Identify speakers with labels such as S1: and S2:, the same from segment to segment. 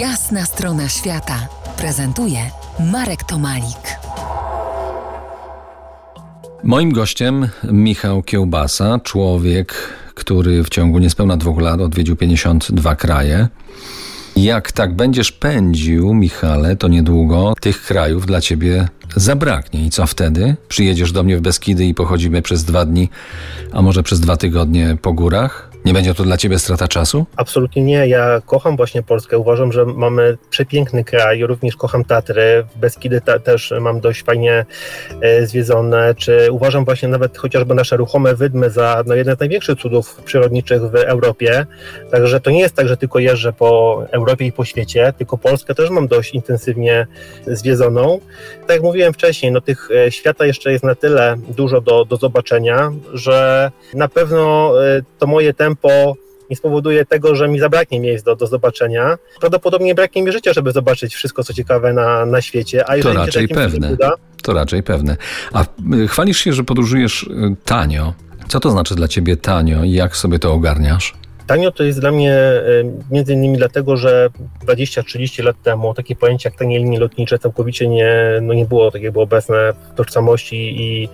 S1: Jasna strona świata prezentuje Marek Tomalik.
S2: Moim gościem Michał Kiełbasa, człowiek, który w ciągu niespełna dwóch lat odwiedził 52 kraje. Jak tak będziesz pędził, Michale, to niedługo tych krajów dla ciebie zabraknie. I co wtedy? Przyjedziesz do mnie w Beskidy i pochodzimy przez dwa dni, a może przez dwa tygodnie po górach? Nie będzie to dla ciebie strata czasu?
S3: Absolutnie nie. Ja kocham właśnie Polskę. Uważam, że mamy przepiękny kraj. Również kocham Tatry. Beskidy ta, też mam dość fajnie e, zwiedzone. Czy uważam właśnie nawet chociażby nasze ruchome wydmy za no, jeden z największych cudów przyrodniczych w Europie. Także to nie jest tak, że tylko jeżdżę po Europie i po świecie, tylko Polskę też mam dość intensywnie zwiedzoną. Tak jak mówiłem wcześniej, no tych e, świata jeszcze jest na tyle dużo do, do zobaczenia, że na pewno e, to moje tempo tempo nie spowoduje tego, że mi zabraknie miejsc do, do zobaczenia. Prawdopodobnie braknie mi życia, żeby zobaczyć wszystko, co ciekawe na, na świecie.
S2: A to raczej pewne. Uda, to raczej pewne. A y, chwalisz się, że podróżujesz y, tanio. Co to znaczy dla ciebie tanio i jak sobie to ogarniasz?
S3: Tanio to jest dla mnie e, między innymi dlatego, że 20-30 lat temu takie pojęcie jak tanie linie lotnicze całkowicie nie, no nie było tak jakby obecne w tożsamości i,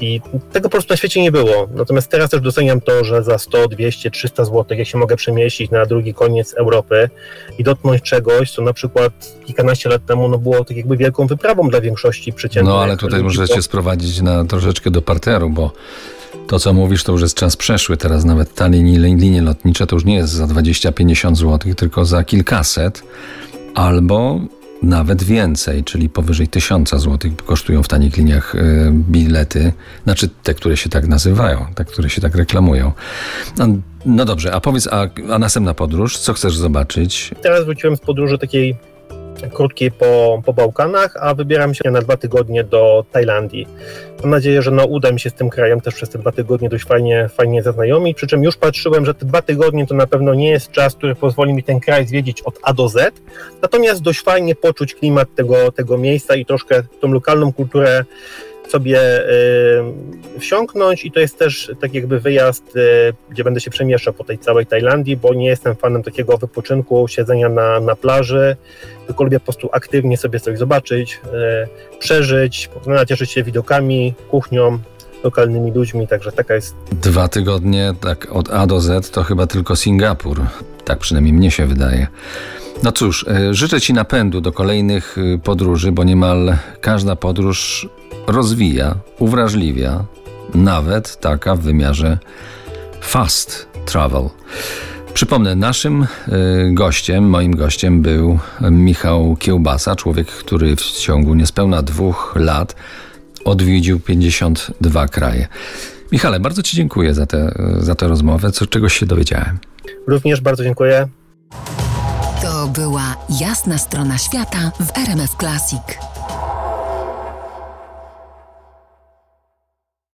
S3: i tego po prostu na świecie nie było. Natomiast teraz też doceniam to, że za 100, 200, 300 zł ja się mogę przemieścić na drugi koniec Europy i dotknąć czegoś, co na przykład kilkanaście lat temu no było tak jakby wielką wyprawą dla większości przeciętnych.
S2: No ale tutaj możecie sprowadzić na troszeczkę do parteru, bo to, co mówisz, to już jest czas przeszły. Teraz nawet ta linie, linie lotnicze to już nie jest za 20-50 zł, tylko za kilkaset albo nawet więcej, czyli powyżej 1000 zł kosztują w tanich liniach y, bilety. Znaczy te, które się tak nazywają, te, które się tak reklamują. No, no dobrze, a powiedz, a, a następna podróż, co chcesz zobaczyć?
S3: Teraz wróciłem z podróży takiej krótkiej po, po Bałkanach, a wybieram się na dwa tygodnie do Tajlandii. Mam nadzieję, że no, uda mi się z tym krajem też przez te dwa tygodnie dość fajnie, fajnie zaznajomić, przy czym już patrzyłem, że te dwa tygodnie to na pewno nie jest czas, który pozwoli mi ten kraj zwiedzić od A do Z, natomiast dość fajnie poczuć klimat tego, tego miejsca i troszkę tą lokalną kulturę sobie y, wsiąknąć. I to jest też tak jakby wyjazd, y, gdzie będę się przemieszczał po tej całej Tajlandii, bo nie jestem fanem takiego wypoczynku, siedzenia na, na plaży, tylko lubię po prostu aktywnie sobie coś zobaczyć, y, przeżyć, nacieszyć się widokami, kuchnią, lokalnymi ludźmi, także taka jest.
S2: Dwa tygodnie, tak od A do Z to chyba tylko Singapur. Tak przynajmniej mnie się wydaje. No cóż, życzę Ci napędu do kolejnych podróży, bo niemal każda podróż rozwija, uwrażliwia, nawet taka w wymiarze fast travel. Przypomnę, naszym y, gościem, moim gościem był Michał Kiełbasa, człowiek, który w ciągu niespełna dwóch lat odwiedził 52 kraje. Michale, bardzo Ci dziękuję za tę za tę rozmowę, co czegoś się dowiedziałem.
S3: Również bardzo dziękuję.
S1: To była jasna strona świata w RMF Classic.